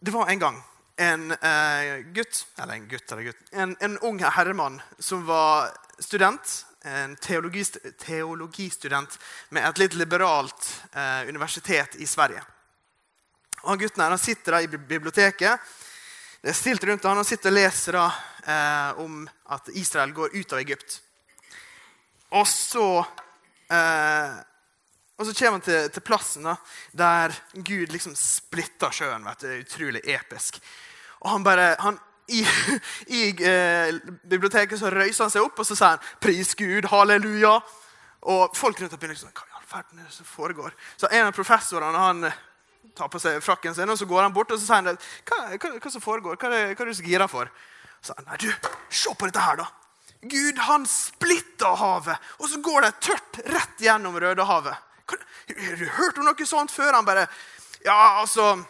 Det var en gang en eh, gutt, eller en gutt eller gutt, en, en ung herremann som var student, en teologist, teologistudent med et litt liberalt eh, universitet i Sverige. Og han Gutten her, han sitter da i biblioteket. Det er stilt rundt han, Han sitter og leser da, eh, om at Israel går ut av Egypt. Og så eh, og så kommer han til, til plassen da, der Gud liksom splitter sjøen. vet du, Det er utrolig episk. Og han bare, han, I, i eh, biblioteket så røyser han seg opp og så sier han, 'Pris Gud, halleluja'. Og folk rundt begynner liksom, hva i all verden er det som foregår? Så en av professorene han eh, tar på seg frakken sin, og så går han bort og så sier han, hva, hva, hva som foregår? Hva hva er du så gira for? Så han, nei du, Se på dette her, da. Gud han splitter havet, og så går det tørt rett gjennom Rødehavet. Har du hørt om noe sånt før? Han bare Ja, altså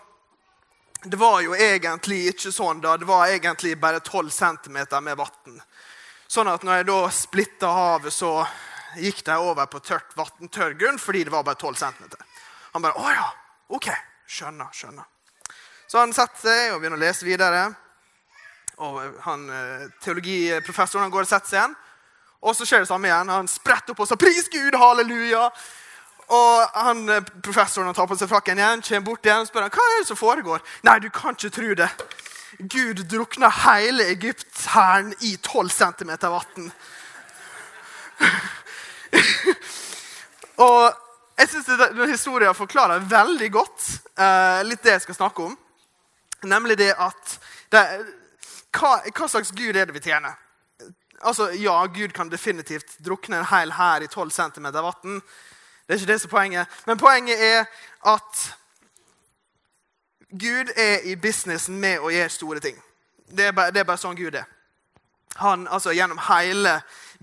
Det var jo egentlig ikke sånn. da. Det var egentlig bare 12 cm med vann. Sånn at når jeg da splitta havet, så gikk de over på tørt vann, tørr grunn, fordi det var bare 12 cm. Han bare Å ja. OK. Skjønner. Skjønner. Så han setter seg og begynner å lese videre. Og han, eh, Teologiprofessoren han går og setter seg igjen. Og så skjer det samme igjen. Han spretter opp og sier 'Pris Gud, halleluja'. Og han, Professoren han tar på seg frakken igjen, kommer bort igjen og spør han, hva er det som foregår. Nei, du kan ikke tro det. Gud drukna hele Egypt-hæren i 12 cm vann. og jeg syns historien forklarer veldig godt eh, litt det jeg skal snakke om. Nemlig det at det, hva, hva, slags gud er det vi tjener? Altså, Ja, Gud kan definitivt drukne en hel hær i 12 cm vann. Det er ikke det som er poenget. Men poenget er at Gud er i businessen med å gjøre store ting. Det er bare, det er bare sånn Gud er. Han, altså, gjennom hele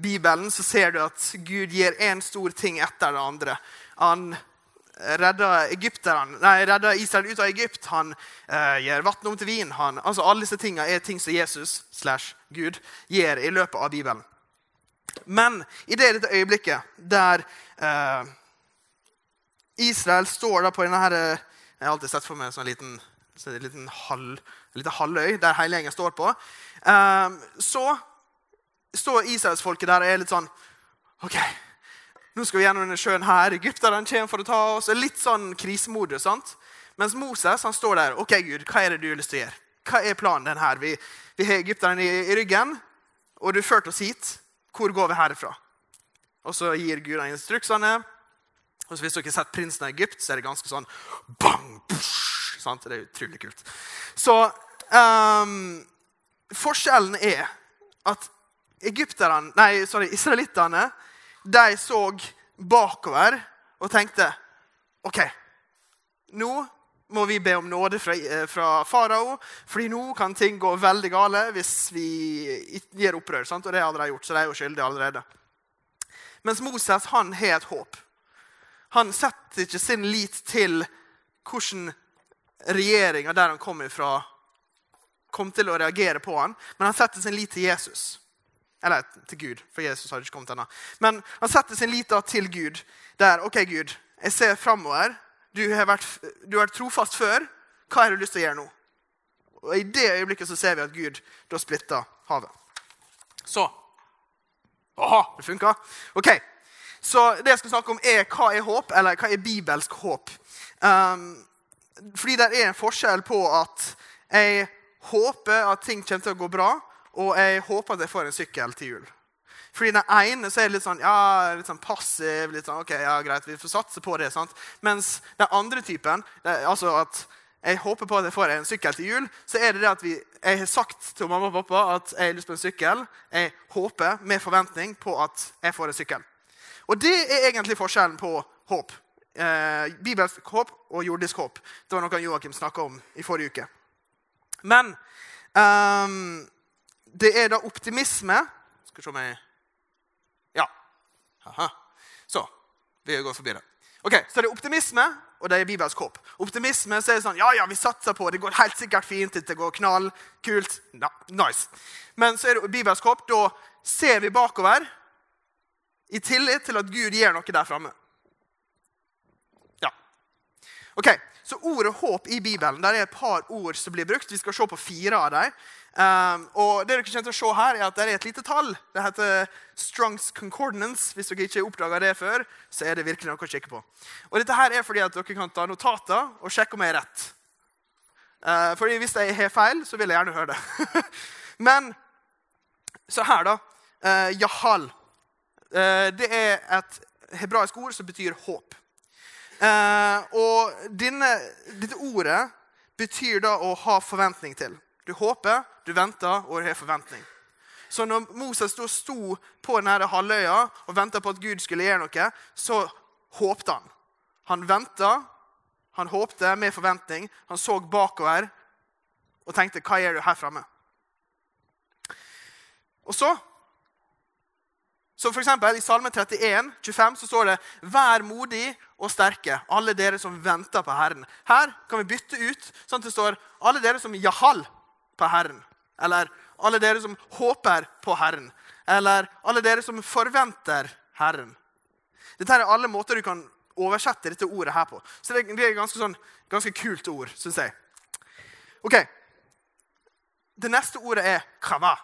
Bibelen så ser du at Gud gir én stor ting etter det andre. Han redder, redder Israel ut av Egypt. Han eh, gjør vann om til vin. Han, altså, alle disse tingene er ting som Jesus slash Gud gjør i løpet av Bibelen. Men i det dette øyeblikket der eh, Israel står da på denne her, eh, Jeg har alltid sett for meg en sånn liten, så en liten halv, en liten halvøy der hele gjengen står på. Um, så står israelsfolket der og er litt sånn OK, nå skal vi gjennom denne sjøen her. Egypterne kommer for å ta oss. Litt sånn krisemodus. sant? Mens Moses han står der. OK, Gud, hva er det du har lyst til å gjøre? Hva er planen den her? Vi, vi har egypterne i, i, ryggen, og du har ført oss hit. Hvor går vi herfra? Og så gir Gud instruksene. Og Hvis dere har sett 'Prinsen av Egypt', så er det ganske sånn bang, bush, sant? Det er utrolig kult. Så um, forskjellen er at egypterne, nei, sorry, israelittene de så bakover og tenkte OK, nå må vi be om nåde fra, eh, fra farao, fordi nå kan ting gå veldig gale hvis vi gjør opprør. Sant? Og det har de gjort, så de er jo skyldige allerede. Mens Moses han har et håp. Han setter ikke sin lit til hvordan regjeringa der han kom ifra, kom til å reagere på han, men han setter sin lit til Jesus. Eller til Gud, for Jesus hadde ikke kommet ennå. Men han setter sin lit til Gud. Der, OK, Gud, jeg ser framover. Du du har vært trofast før. Hva har du lyst til å gjøre nå? Og I det øyeblikket så ser vi at Gud da splitter havet. Så Aha, det funka. OK. Så det jeg skal snakke om, er hva er håp, eller hva er bibelsk håp. Um, fordi det er en forskjell på at jeg håper at ting kommer til å gå bra, og jeg håper at jeg får en sykkel til jul. Fordi den ene så er litt sånn, ja, litt sånn passiv. litt sånn, ok, ja, greit, vi får satse på det, sant? Mens den andre typen, altså at jeg håper på at jeg får en sykkel til jul, så er det det at vi, jeg har sagt til mamma og pappa at jeg har lyst på en sykkel. Jeg håper med forventning på at jeg får en sykkel. Og det er egentlig forskjellen på håp. eh, bibelsk håp og jordisk håp. Det var noe Joakim snakka om i forrige uke. Men um, det er da optimisme Skal vi se om jeg Ja. Aha. Så. Vi går forbi det. Ok, Så det er optimisme, og det er bibelsk håp. Optimisme så er det sånn Ja, ja, vi satser på det. går helt sikkert fint. Det går knall. Kult. Nice. Men så er det bibelsk håp. Da ser vi bakover i tillit til at Gud gjør noe der framme. Ja. Ok, Så ordet håp i Bibelen der er et par ord som blir brukt. Vi skal se på fire av dem. Um, og det dere kommer til å se her, er at det er et lite tall. Det heter Strongs Concordance. Hvis dere ikke oppdaga det før, så er det virkelig noe å kikke på. Og dette her er fordi at dere kan ta notater og sjekke om jeg er rett. Uh, fordi hvis jeg har feil, så vil jeg gjerne høre det. Men så her, da. Uh, Jahal. Uh, det er et hebraisk ord som betyr håp. og denne, dette ordet betyr da å ha forventning til. Du håper, du venter, og du har forventning. Så når Moses sto på denne halvøya og venta på at Gud skulle gjøre noe, så håpte han. Han venta, han håpte med forventning. Han så bakover og tenkte 'Hva gjør du her framme?' Og så for eksempel, I Salme 31, 25 så står det 'Vær modig og sterke, alle dere som venter på Herren'. Her kan vi bytte ut sånn at det står 'alle dere som jahal' på Herren. Eller alle dere som håper på Herren. Eller alle dere som forventer Herren. Dette er alle måter du kan oversette dette ordet her på. Så det er et ganske, sånn, ganske kult ord, syns jeg. Ok. Det neste ordet er chava.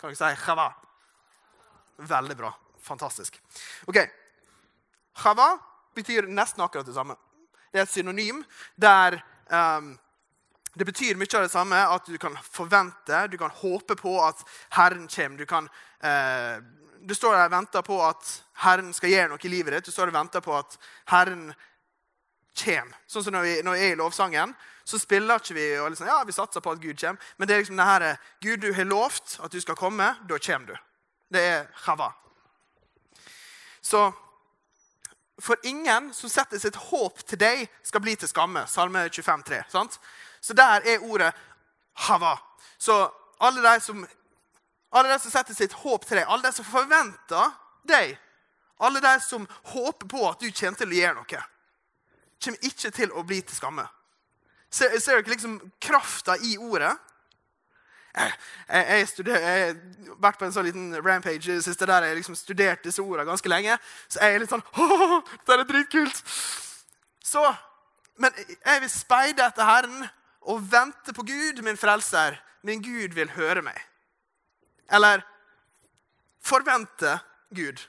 Kan dere si chava? Veldig bra. Fantastisk. Ok. Chava betyr nesten akkurat det samme. Det er et synonym der um, det betyr mye av det samme at du kan forvente, du kan håpe på at Herren kommer. Du, kan, eh, du står der og venter på at Herren skal gjøre noe i livet ditt. Du står og venter på at Herren kommer. Sånn som når vi, når vi er i lovsangen, så spiller ikke vi og liksom, ja, vi satser på at Gud kommer. Men det er liksom det her, Gud, du har lovt at du skal komme. Da kommer du. Det er chava. Så for ingen som setter sitt håp til deg, skal bli til skamme. Salme 25, 3, sant? Så der er ordet hava. Så alle de som, alle de som setter sitt håp til deg, alle de som forventer deg, alle de som håper på at du kommer til å gjøre noe, kommer ikke til å bli til skamme. Ser, ser dere liksom krafta i ordet? Jeg, har vært på en sånn liten rampage siste der jeg liksom studerte disse ordene ganske lenge. Så jeg er litt sånn Åh, dette er dritkult! Så, men jeg vil speide etter Herren og vente på Gud, min frelser. Min Gud vil høre meg. Eller forvente Gud.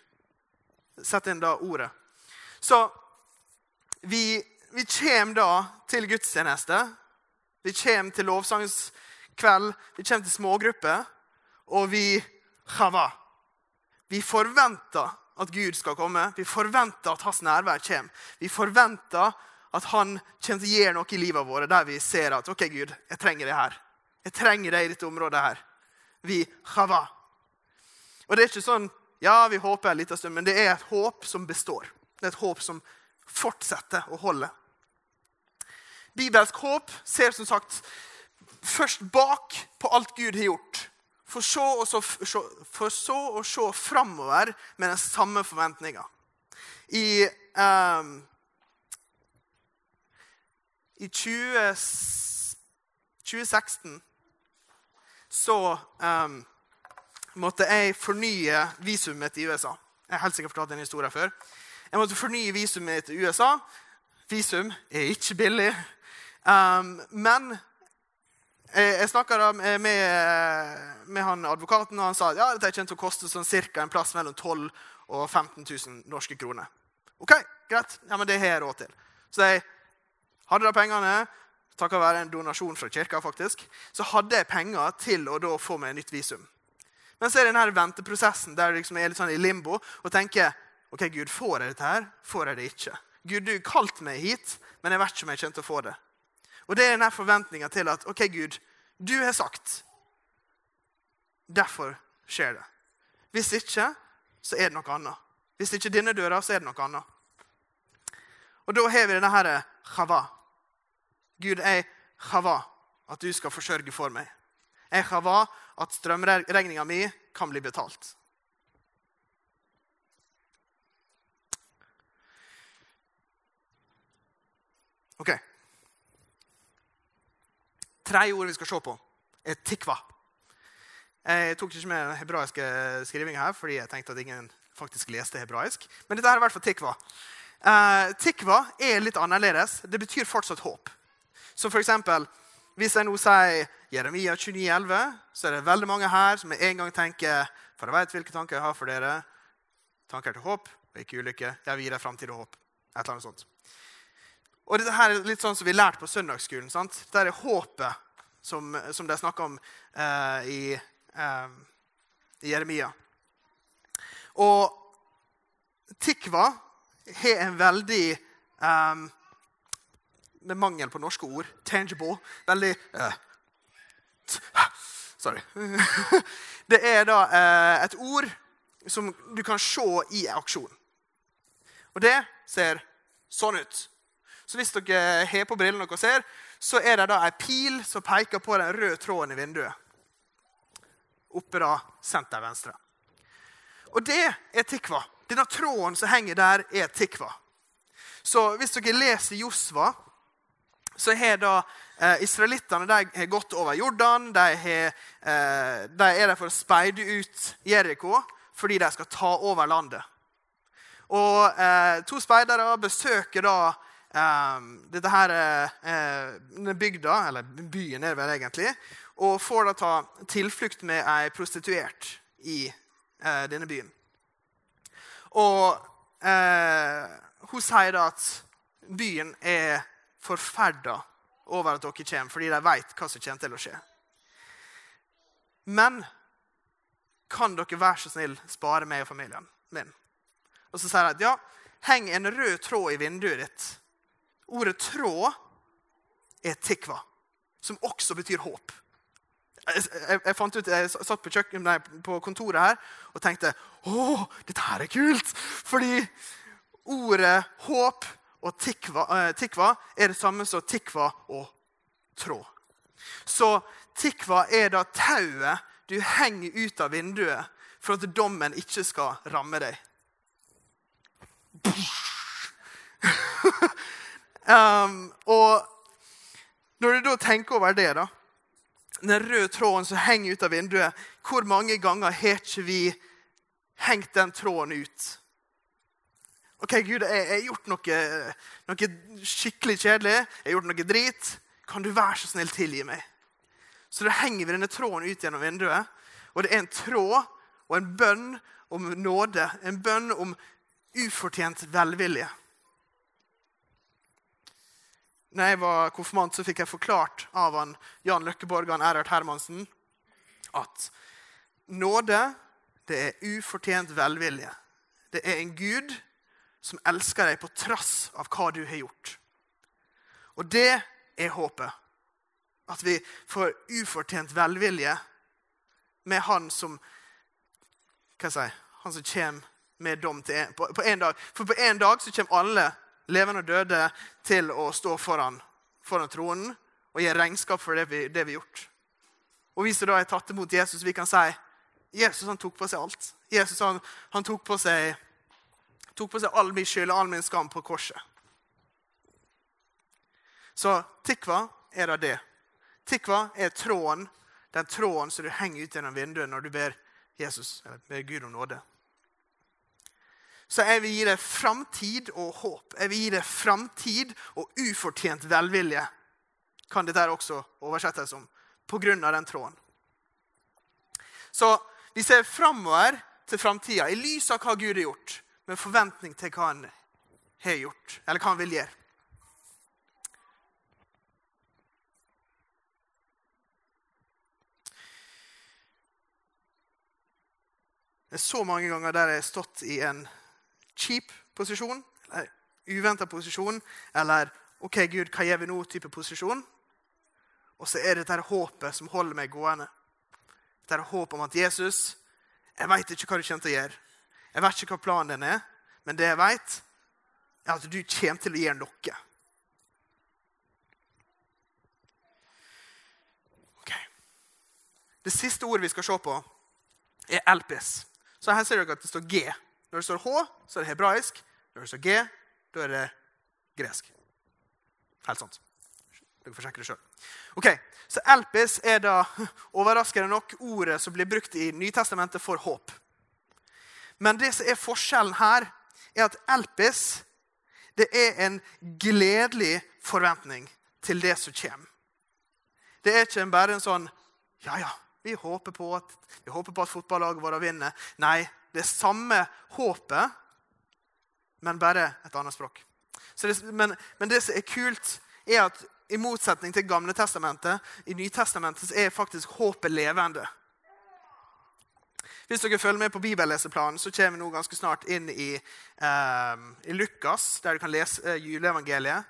Sett inn da ordet. Så vi, vi kommer da til gudstjeneste. Vi kommer til lovsangskveld. Vi kommer til smågrupper. Og vi chava. Vi forventer at Gud skal komme. Vi forventer at hans nærvær kommer. Vi forventer at han kommer til å gjøre noe i livet vårt der vi ser at ok, Gud, jeg trenger det her. Jeg trenger det i dette området her. Vi chava. Og det er ikke sånn ja, vi håper en liten stund, men det er et håp som består. Det er et håp som fortsetter å holde. Bibelsk håp ser som sagt først bak på alt Gud har gjort. For så, så, for så å se framover med den samme forventninga. I um, i 20, 2016 så um, måtte jeg fornye visumet mitt i USA. Jeg har helt sikkert fortalt den historien før. Jeg måtte fornye visumet mitt i USA. Visum er ikke billig. Um, men jeg, jeg snakka med, med, han advokaten, og han sa ja, dette kommer til å koste sånn cirka en plass mellom 12 og 15 000 norske kroner. Ok, greit. Ja, men det har jeg råd til. Så jeg hadde da pengene, takket være en donasjon fra kirka, faktisk, så hadde jeg penger til å da få meg nytt visum. Men så er det denne venteprosessen der jeg liksom er litt sånn i limbo og tenker ok, Gud, får jeg dette her? Får jeg det ikke? Gud, du kalte meg hit, men jeg vet ikke om jeg kommer til å få det. Og det er denne forventninga til at ok, Gud, du har sagt. Derfor skjer det. Hvis ikke, så er det noe annet. Hvis ikke denne døra, så er det noe annet. Og da har vi denne her chava. Gud, jeg chava at du skal forsørge for meg. Jeg chava at strømregninga mi kan bli betalt. Ok. Tredje ordet vi skal se på, er tikva. Jeg tok ikke med hebraiske skrivinger her, fordi jeg tenkte at ingen faktisk leste hebraisk. Men dette er i hvert fall tikva. Uh, tikva er litt annerledes. Det betyr fortsatt håp. Så for eksempel, hvis jeg nå sier Jeremia 29,11, så er det veldig mange her som med en gang tenker For jeg vet hvilke tanker jeg har for dere. Tanker til håp og ikke ulykke. Jeg vil gi deg framtid og håp. Et eller annet sånt. Og dette her er litt sånn som vi lærte på søndagsskolen. sant? Dette er håpet som, som de snakker om eh, i eh, i Jeremia. Og Tikva har en veldig eh, Med mangel på norske ord tangible. Veldig uh, Sorry. Det er da uh, et ord som du kan se i aksjon. Og det ser sånn ut. Så hvis dere har på brillene dere ser, så er det da ei pil som peker på den røde tråden i vinduet oppe da senter venstre. Og det er tikva. Denne tråden som henger der, er tikva. Så hvis dere leser Josva, så har da eh, israelittene gått over Jordan. De, har, eh, de er der for å speide ut Jeriko fordi de skal ta over landet. Og eh, to speidere besøker da dette her, eh, bygda, eller byen er det vel egentlig, og får da ta tilflukt med ei prostituert i eh, denne byen. Og eh, hun sier da at byen er forferda over at dere kommer, fordi de vet hva som kommer til å skje. Men kan dere være så snill spare meg og familien min? Og så sier de at ja, heng en rød tråd i vinduet ditt. Ordet 'tråd' er tikva, som også betyr håp jeg, jeg, fant ut, jeg satt på, kjøkken, nei, på kontoret her og tenkte å, dette her er kult. Fordi ordet håp og tikva, eh, tikva er det samme som tikva og tråd. Så tikva er da tauet du henger ut av vinduet for at dommen ikke skal ramme deg. Um, og når du da tenker over det, da den røde tråden som henger ut av vinduet. Hvor mange ganger har ikke vi hengt den tråden ut? OK, Gud, jeg har gjort noe, noe, skikkelig kjedelig. Jeg har gjort noe drit. Kan du være så snill tilgi meg? Så da henger vi denne tråden ut gjennom vinduet. Og det er en tråd og en bønn om nåde. En bønn om ufortjent velvilje når jeg var konfirmant, så fikk jeg forklart av han, Jan Løkkeborg og Erhard Hermansen at nåde det er ufortjent velvilje. Det er en Gud som elsker deg på trass av hva du har gjort. Og det er håpet. At vi får ufortjent velvilje med Han som hva jeg si, han som kommer med dom en, på, på en dag. For på en dag så kommer alle levende og døde, til å stå foran, foran tronen og gi regnskap for det vi, har gjort. Og vi som da er tatt imot Jesus, vi kan si Jesus han tok på seg alt. Jesus han, han tok, på seg, tok på seg all min skyld og all min skam på korset. Så tikva er da det. Tikva er tråden, den tråden som du henger ut gjennom vinduet når du ber Jesus, eller ber Gud om nåde. Så jeg vil gi deg framtid og håp. Jeg vil gi deg framtid og ufortjent velvilje. Kan dette også oversettes som på grunn av den tråden. Så vi ser framover til framtida i lys av hva Gud har gjort, med forventning til hva han har gjort, eller hva han vil gjøre. Det er så mange ganger der jeg har stått i en cheap posisjon, eller uventa posisjon, eller OK, Gud, hva gjør vi nå? type posisjon. Og så er det dette håpet som holder meg gående. Dette håpet om at Jesus Jeg vet ikke hva du kommer til å gjøre. Jeg vet ikke hva planen din er, men det jeg vet, er at du kommer til å gjøre noe. Ok. Det siste ordet vi skal se på, er elpis. Så her ser dere at det står G. Når det står H, så er det hebraisk. Når det står G, da er det gresk. Helt sant. Dere får sjekke det sjøl. Okay, så elpis er da overraskende nok ordet som blir brukt i Nytestamentet for håp. Men det som er forskjellen her, er at elpis det er en gledelig forventning til det som kommer. Det er ikke bare en sånn Ja, ja, vi håper på at, vi håper på at fotballaget vårt vinner. Nei, det er samme håpet, men bare et annet språk. Det, men, men, det som er kult, er at i motsetning til Gamle testamentet, i Nytestamentet er faktisk håpet levende. Hvis dere følger med på bibelleseplanen, så kommer vi nå ganske snart inn i, um, i Lukas, der du kan lese uh, juleevangeliet.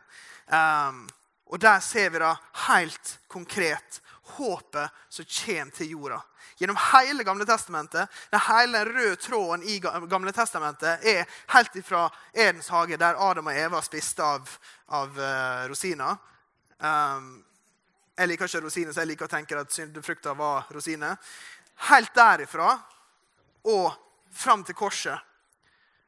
Um, og Der ser vi da helt konkret håpet som kommer til jorda. Gjennom hele Gamle testamentet, den hele røde tråden i Gamle testamentet er helt fra Edens hage, der Adam og Eva spiste av, av uh, rosiner. Um, jeg liker ikke rosiner, så jeg liker å tenke at syndefrukta var rosiner. Helt derifra og fram til korset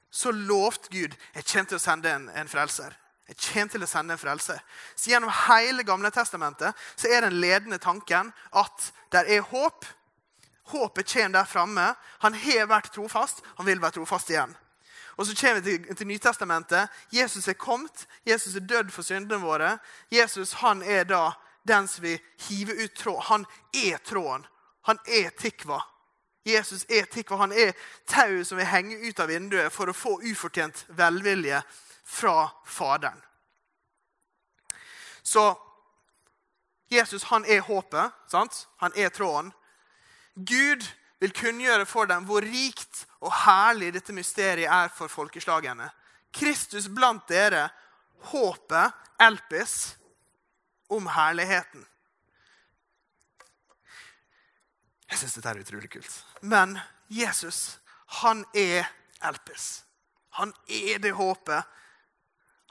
så lovte Gud jeg kommer til å sende en, en frelser. Jeg kommer til å sende en frelse. Så Gjennom hele Gamle testamentet så er den ledende tanken at det er håp. Håpet kommer der framme. Han har vært trofast, han vil være trofast igjen. Og Så kommer vi til, til Nytestamentet. Jesus er kommet. Jesus er dødd for syndene våre. Jesus han er da den som vil hive ut tråd. Han er tråden. Han er tikva. Jesus er tikva. Han er tauet som vil henge ut av vinduet for å få ufortjent velvilje fra Faderen. Så Jesus han er håpet. Sant? Han er tråden. Gud vil kunngjøre for dem hvor rikt og herlig dette mysteriet er for folkeslagene. Kristus blant dere, håpet, elpis, om herligheten. Jeg syns dette er utrolig kult. Men Jesus, han er elpis. Han er det håpet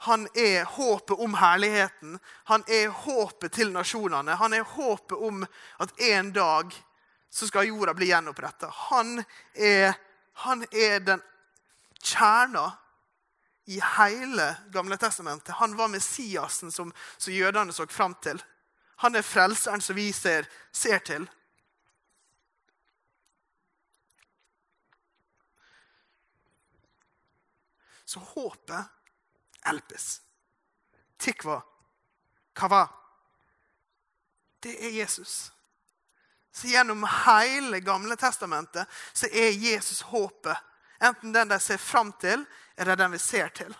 han er håpet om herligheten. Han er håpet til nasjonene. Han er håpet om at en dag så skal jorda bli gjenoppretta. Han, han, er den kjerna i hele Gamle testamentet. Han var Messiasen som, som jødene så fram til. Han er frelseren som vi ser, ser til. Så håpet Elpis. Tikva. Kava. Det er Jesus. Så Gjennom hele Gamle testamentet så er Jesus håpet. Enten den de ser fram til, eller den vi ser til.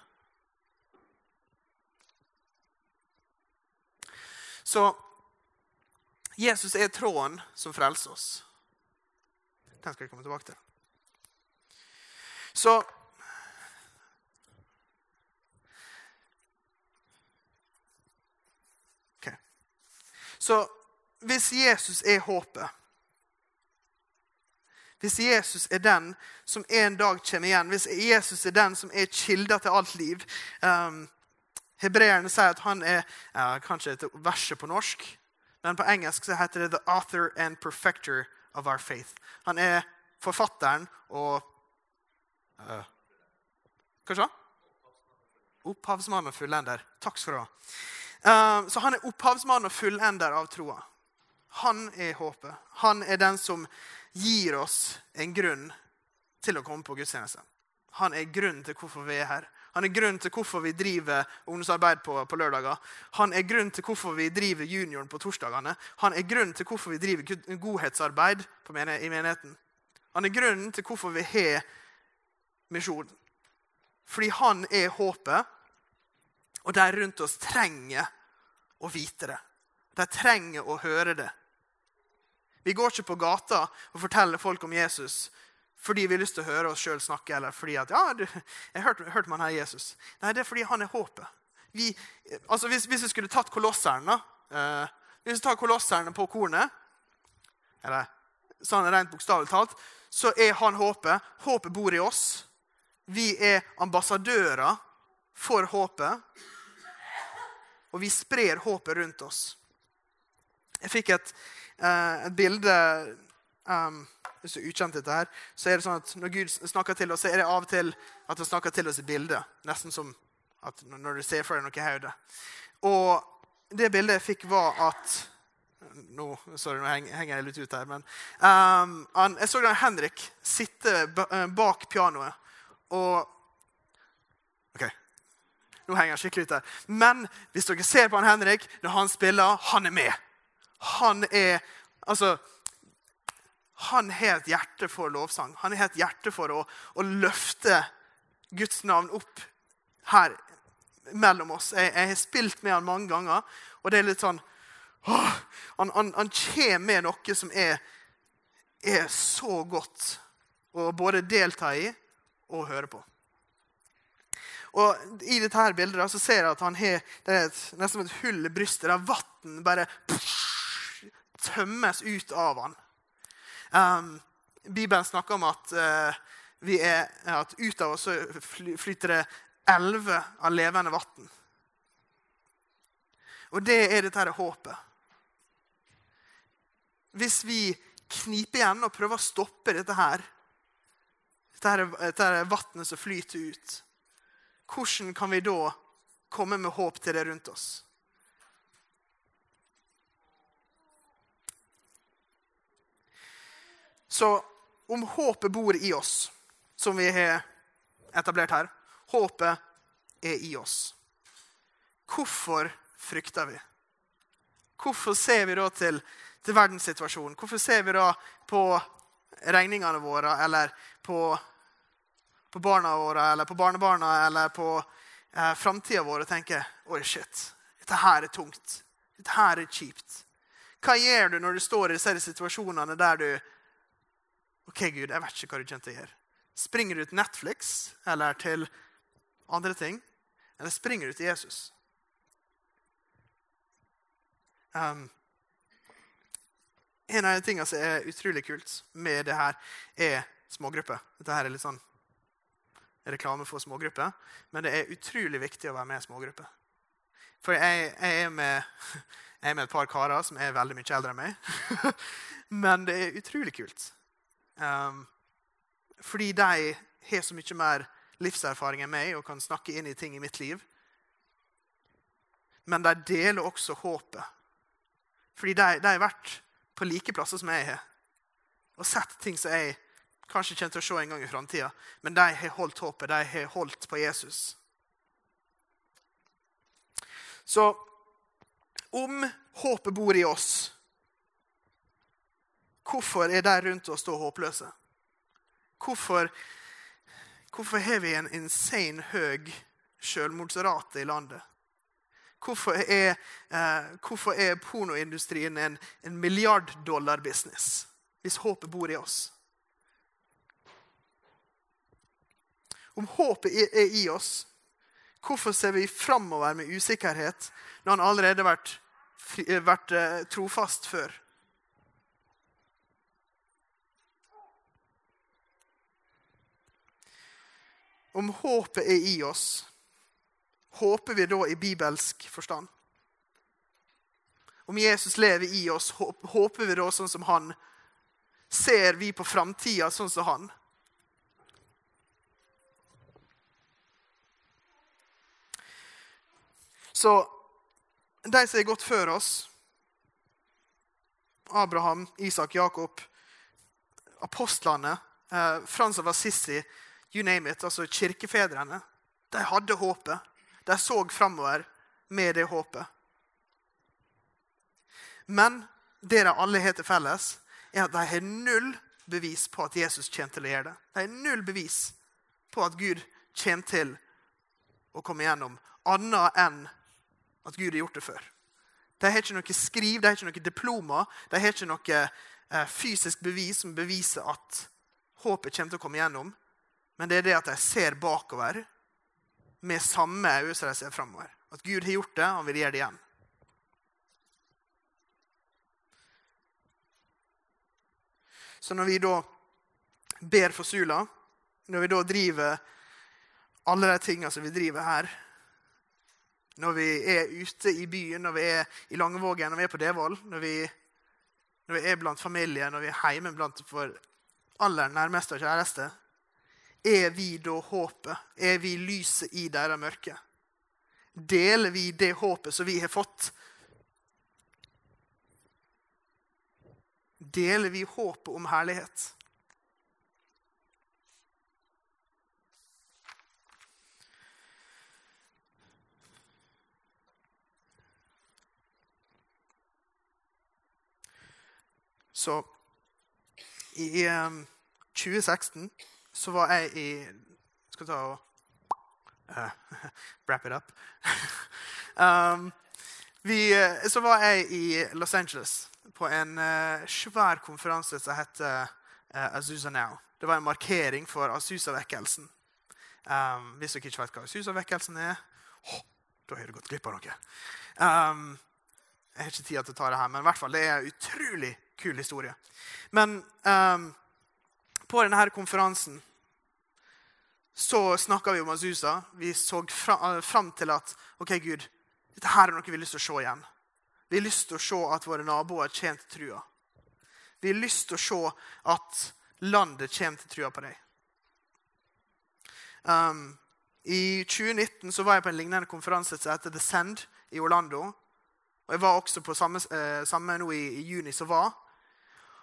Så Jesus er tråden som frelser oss. Den skal jeg komme tilbake til. Så Så hvis Jesus er håpet Hvis Jesus er den som en dag kommer igjen, hvis Jesus er den som er kilda til alt liv um, Hebreerne sier at han er ja, kanskje et verset på norsk, men på engelsk så heter det 'the author and perfecter of our faith'. Han er forfatteren og uh, Hva sa han? og fullender. Takk skal du ha. Ehm, så han er opphavsmann og fullender av troa. Han er håpet. Han er den som gir oss en grunn til å komme på gudstjeneste. Han er grunnen til hvorfor vi er her. Han er grunnen til hvorfor vi driver ungdomsarbeid på, på lørdager. Han er grunnen til hvorfor vi driver junioren på torsdagene. Han er grunnen til hvorfor vi driver godhetsarbeid menigh i menigheten. Han er grunnen til hvorfor vi har misjon. Fordi han er håpet, og de rundt oss trenger å vite det. De trenger å høre det. Vi går ikke på gata og forteller folk om Jesus fordi vi har lyst til å høre oss sjøl snakke. eller fordi at, ja, du, jeg hørte, hørte man her Jesus. Nei, det er fordi han er håpet. Vi, altså hvis, hvis, vi skulle tatt kolosseren da, eh, Hvis vi tar kolosserne på kornet, eller sånn rent bokstavelig talt, så er han håpet. Håpet bor i oss. Vi er ambassadører for håpet, og vi sprer håpet rundt oss. Jeg fikk et, uh, et bilde um, du er ukjent, dette her. Så er det sånn at Når Gud snakker til oss, så er det av og til at han snakker til oss i bildet. Nesten som når du ser for deg noe i hodet. Og det bildet jeg fikk, var at nå, sorry, nå henger jeg litt ut her. Men um, jeg så Henrik sitte eh, bak pianoet. Og. Nå henger han skikkelig ut her. Men hvis dere ser på han Henrik når han spiller, han er med. Han er Altså Han har et hjerte for lovsang. Han har et hjerte for å, å løfte Guds navn opp her mellom oss. Jeg, jeg, har spilt med han mange ganger, og det er litt sånn åh, han, han, han kommer med noe som er, er så godt å både delta i og høre på. Og I dette her bildet så ser jeg at han har et, nesten et hull i brystet der vann bare pff, tømmes ut av han. Um, Bibelen snakker om at, uh, er, at ut av oss flyter det elver av levende vann. Og det er dette her håpet. Hvis vi kniper igjen og prøver å stoppe dette her, dette her, dette vannet som flyter ut, hvordan kan vi da komme med håp til det rundt oss? Så om håpet bor i oss, som vi har etablert her Håpet er i oss. Hvorfor frykter vi? Hvorfor ser vi da til, til verdenssituasjonen? Hvorfor ser vi da på regningene våre eller på, på barna våre eller på barnebarna eller på eh, framtida vår og tenker oi, shit, dette her er tungt. Dette her er kjipt. Hva gjør du når du står i disse situasjonene der du OK, Gud, jeg vet ikke hva du kommer til å gjøre. Springer du til Netflix eller til andre ting? Eller springer du til Jesus? Um, en av de tingene som er utrolig kult med det her, er smågrupper. Dette her er litt sånn reklame for smågrupper, men det er utrolig viktig å være med i smågrupper. For jeg, jeg, er med, jeg, er med, et par karer som er veldig mye eldre enn meg. men det er utrolig kult. Um, fordi de har så mye mer livserfaring enn meg og kan snakke inn i ting i mitt liv. Men de deler også håpet. Fordi de, de har vært på like plasser som jeg har. Og sett ting som jeg kanskje kommer til å se en gang i framtida. Men de har holdt håpet. De har holdt på Jesus. Så om håpet bor i oss, hvorfor er de rundt oss da håpløse? Hvorfor Hvorfor har vi en insane høy selvmordsrate i landet? Hvorfor er, eh, hvorfor er pornoindustrien en, en milliarddollar-business hvis håpet bor i oss? Om håpet er i oss, hvorfor ser vi framover med usikkerhet når han allerede har vært, vært eh, trofast før? Om håpet er i oss, håper vi da i bibelsk forstand? Om Jesus lever i oss, håper vi da sånn som han? Ser vi på framtida sånn som han? Så de som har gått før oss, Abraham, Isak, Jakob, apostlene, eh, Frans av Assisi you name it, altså kirkefedrene, de hadde håpet. De så framover med det håpet. Men det de alle har til felles, er at de har null bevis på at Jesus kommer til å gjøre det. De har null bevis på at Gud kommer til å komme igjennom, annet enn at Gud har gjort det før. De har ikke noe skriv, de har ikke noe diploma, de har ikke noe eh, fysisk bevis som beviser at håpet kommer til å komme igjennom. Men det er det at de ser bakover med samme øyne som de ser framover. At Gud har gjort det, og han vil gjøre det igjen. Så når vi da ber for Sula, når vi da driver alle de tingene som vi driver her. Når vi er ute i byen, når vi er i Langevågen, når vi er på Devold, når vi, når vi er blant familie, når vi er hjemme blant for aller nærmeste og kjæreste. Er vi da håpet? Er vi lyset i deres mørke? Deler vi det håpet som vi har fått? Deler vi håpet om herlighet? Så i um, 2016 så var jeg i Skal ta og uh, wrap it up. um, vi, uh, så var jeg i Los Angeles på en uh, svær konferanse som heter uh, Azusa Now. Det var en markering for Azusa-vekkelsen. Um, hvis dere ikke vet hva Azusa-vekkelsen er, oh, da har dere gått glipp av noe. Um, jeg har ikke tid til å ta det her, men i hvert fall, det er utrolig kul historie. Men um, på denne konferansen så snakka vi om Azusa. Vi så eh, fram til at ok, Gud, dette her er noe vi har lyst til å se igjen. Vi har lyst til å se at våre naboer kommer til trua. Vi har lyst til å se at landet kommer til trua på deg. Um, I 2019 så var jeg på en lignende konferanse som heter The Send i Orlando. Og Jeg var også på samme, eh, samme nå i, i juni som var.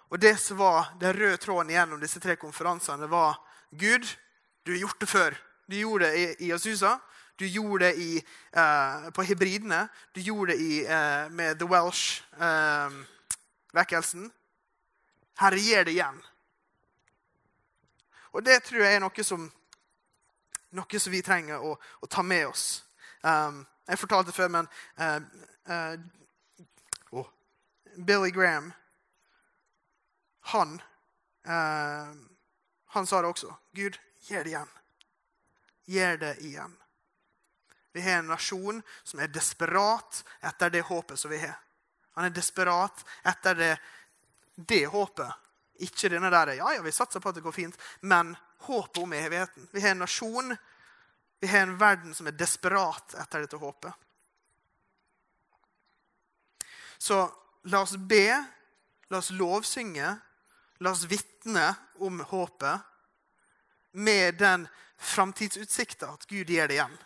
Og det som var den røde tråden gjennom disse tre konferansene, var Gud, du har gjort det før. Du gjorde det i, Azusa. Du gjorde det i, uh, på hybridene. Du gjorde det i, uh, med The Welsh-vekkelsen. Uh, Herre, gjør det igjen. Og det tror jeg er noe som, noe som vi trenger å, å ta med oss. Um, jeg fortalte det før, men oh, Billy Graham han, eh, han sa det også. Gud, gjør det igjen. Gjør det igjen. Vi har en nasjon som er desperat etter det håpet som vi har. Han er desperat etter det, det håpet. Ikke denne der ja, ja, vi satser på at det går fint, men håpet om evigheten. Vi har en nasjon, vi har en verden som er desperat etter dette håpet. Så la oss be, la oss lovsynge, La oss vitne om håpet med den framtidsutsikta at Gud gjør det igjen.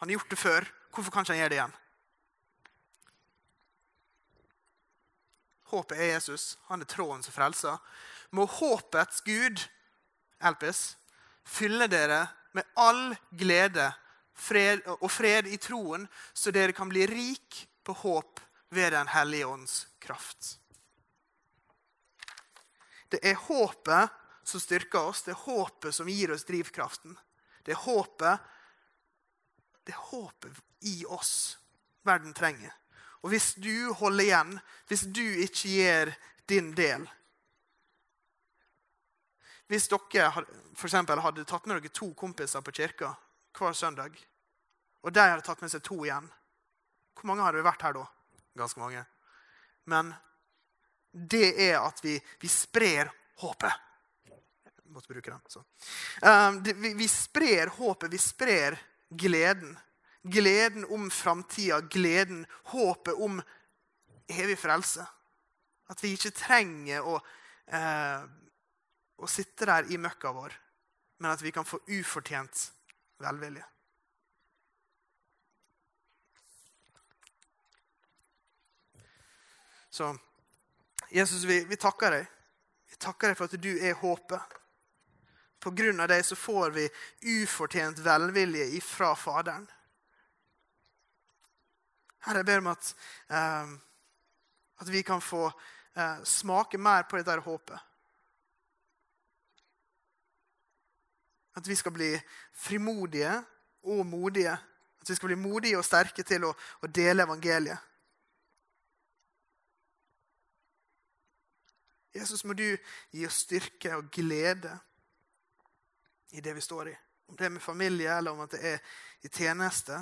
Han har gjort det før. Hvorfor kan ikke han gjøre det igjen? Håpet er Jesus. Han er tråden som frelser. Må håpets Gud, Elpis, fylle dere med all glede fred og fred i troen, så dere kan bli rik på håp ved Den hellige ånds kraft. Det er håpet som styrker oss. Det er håpet som gir oss drivkraften. Det er håpet, det er håpet i oss verden trenger. Og hvis du holder igjen, hvis du ikke gjør din del Hvis dere for eksempel, hadde tatt med dere to kompiser på kirka hver søndag, og de hadde tatt med seg to igjen Hvor mange hadde vært her da? Ganske mange. Men det er at vi, vi sprer håpet. Jeg måtte bruke den. Um, det, vi, vi, sprer håpet, vi sprer gleden. Gleden om framtida, gleden, håpet om evig frelse. At vi ikke trenger å, eh, å sitte der i møkka vår, men at vi kan få ufortjent velvilje. Så Jesus, vi, vi takker deg. Vi takker deg for at du er håpet. På grunn av deg så får vi ufortjent velvilje ifra Faderen. Herre, jeg ber om at, eh, at vi kan få eh, smake mer på dette håpet. At vi skal bli frimodige og modige. At vi skal bli modige og sterke til å, å dele evangeliet. Jesus, må du gi oss styrke og glede i det vi står i. Om det er med familie, eller om det er i tjeneste.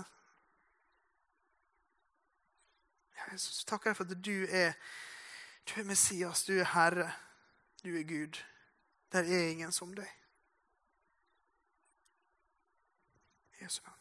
Jesus, takker deg for at du er, du er Messias, du er Herre, du er Gud. Der er ingen som deg. Jesu navn.